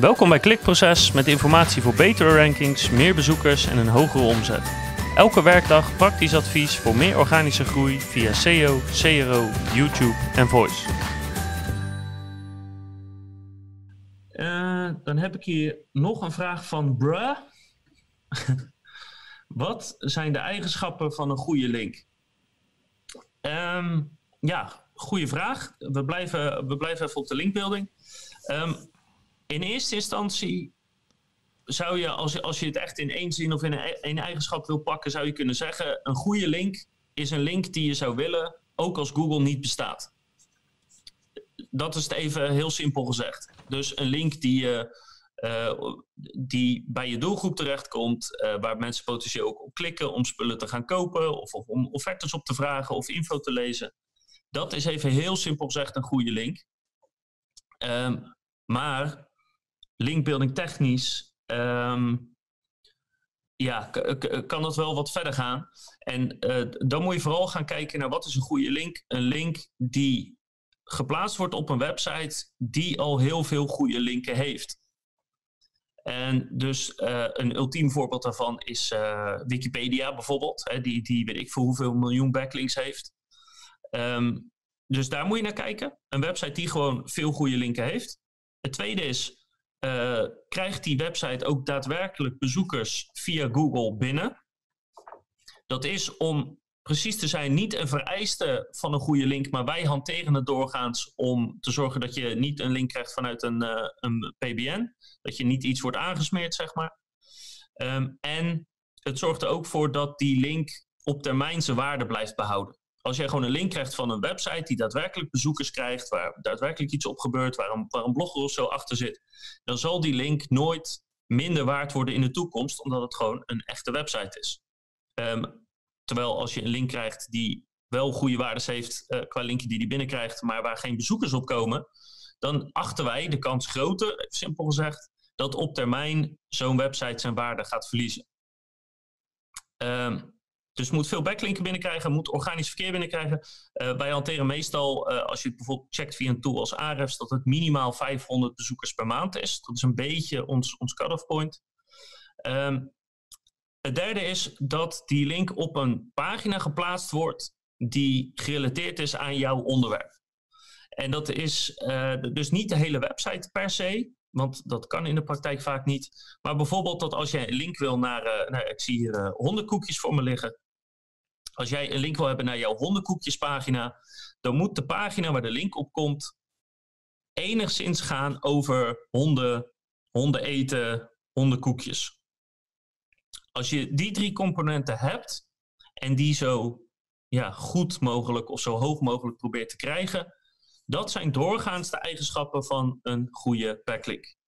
Welkom bij Klikproces met informatie voor betere rankings, meer bezoekers en een hogere omzet. Elke werkdag praktisch advies voor meer organische groei via SEO, CRO, YouTube en Voice. Uh, dan heb ik hier nog een vraag van Bruh. Wat zijn de eigenschappen van een goede link? Um, ja, goede vraag. We blijven, we blijven even op de linkbuilding. Um, in eerste instantie zou je, als, je, als je het echt in één zin of in een, eigenschap wil pakken, zou je kunnen zeggen: een goede link is een link die je zou willen, ook als Google niet bestaat. Dat is het even heel simpel gezegd. Dus een link die, je, uh, die bij je doelgroep terechtkomt, uh, waar mensen potentieel ook op klikken om spullen te gaan kopen, of, of om offertes op te vragen of info te lezen. Dat is even heel simpel gezegd een goede link. Um, maar linkbuilding technisch, um, ja, kan dat wel wat verder gaan. En uh, dan moet je vooral gaan kijken naar wat is een goede link. Een link die geplaatst wordt op een website die al heel veel goede linken heeft. En dus uh, een ultiem voorbeeld daarvan is uh, Wikipedia bijvoorbeeld. Hè, die, die weet ik voor hoeveel miljoen backlinks heeft. Um, dus daar moet je naar kijken. Een website die gewoon veel goede linken heeft. Het tweede is, uh, krijgt die website ook daadwerkelijk bezoekers via Google binnen? Dat is om precies te zijn niet een vereiste van een goede link, maar wij hanteren het doorgaans om te zorgen dat je niet een link krijgt vanuit een, uh, een PBN. Dat je niet iets wordt aangesmeerd, zeg maar. Um, en het zorgt er ook voor dat die link op termijn zijn waarde blijft behouden als jij gewoon een link krijgt van een website die daadwerkelijk bezoekers krijgt, waar daadwerkelijk iets op gebeurt, waar een, waar blogger of zo achter zit, dan zal die link nooit minder waard worden in de toekomst, omdat het gewoon een echte website is. Um, terwijl als je een link krijgt die wel goede waardes heeft uh, qua linkje die die binnenkrijgt, maar waar geen bezoekers op komen, dan achten wij de kans groter, simpel gezegd, dat op termijn zo'n website zijn waarde gaat verliezen. Um, dus moet veel backlinken binnenkrijgen, moet organisch verkeer binnenkrijgen. Uh, wij hanteren meestal, uh, als je het bijvoorbeeld checkt via een tool als Ahrefs, dat het minimaal 500 bezoekers per maand is. Dat is een beetje ons, ons cut-off point. Um, het derde is dat die link op een pagina geplaatst wordt die gerelateerd is aan jouw onderwerp. En dat is uh, dus niet de hele website per se, want dat kan in de praktijk vaak niet. Maar bijvoorbeeld dat als jij een link wil naar, nou, ik zie hier uh, hondenkoekjes voor me liggen. Als jij een link wil hebben naar jouw hondenkoekjespagina, dan moet de pagina waar de link op komt enigszins gaan over honden, honden eten, hondenkoekjes. Als je die drie componenten hebt en die zo ja, goed mogelijk of zo hoog mogelijk probeert te krijgen, dat zijn doorgaans de eigenschappen van een goede backlink.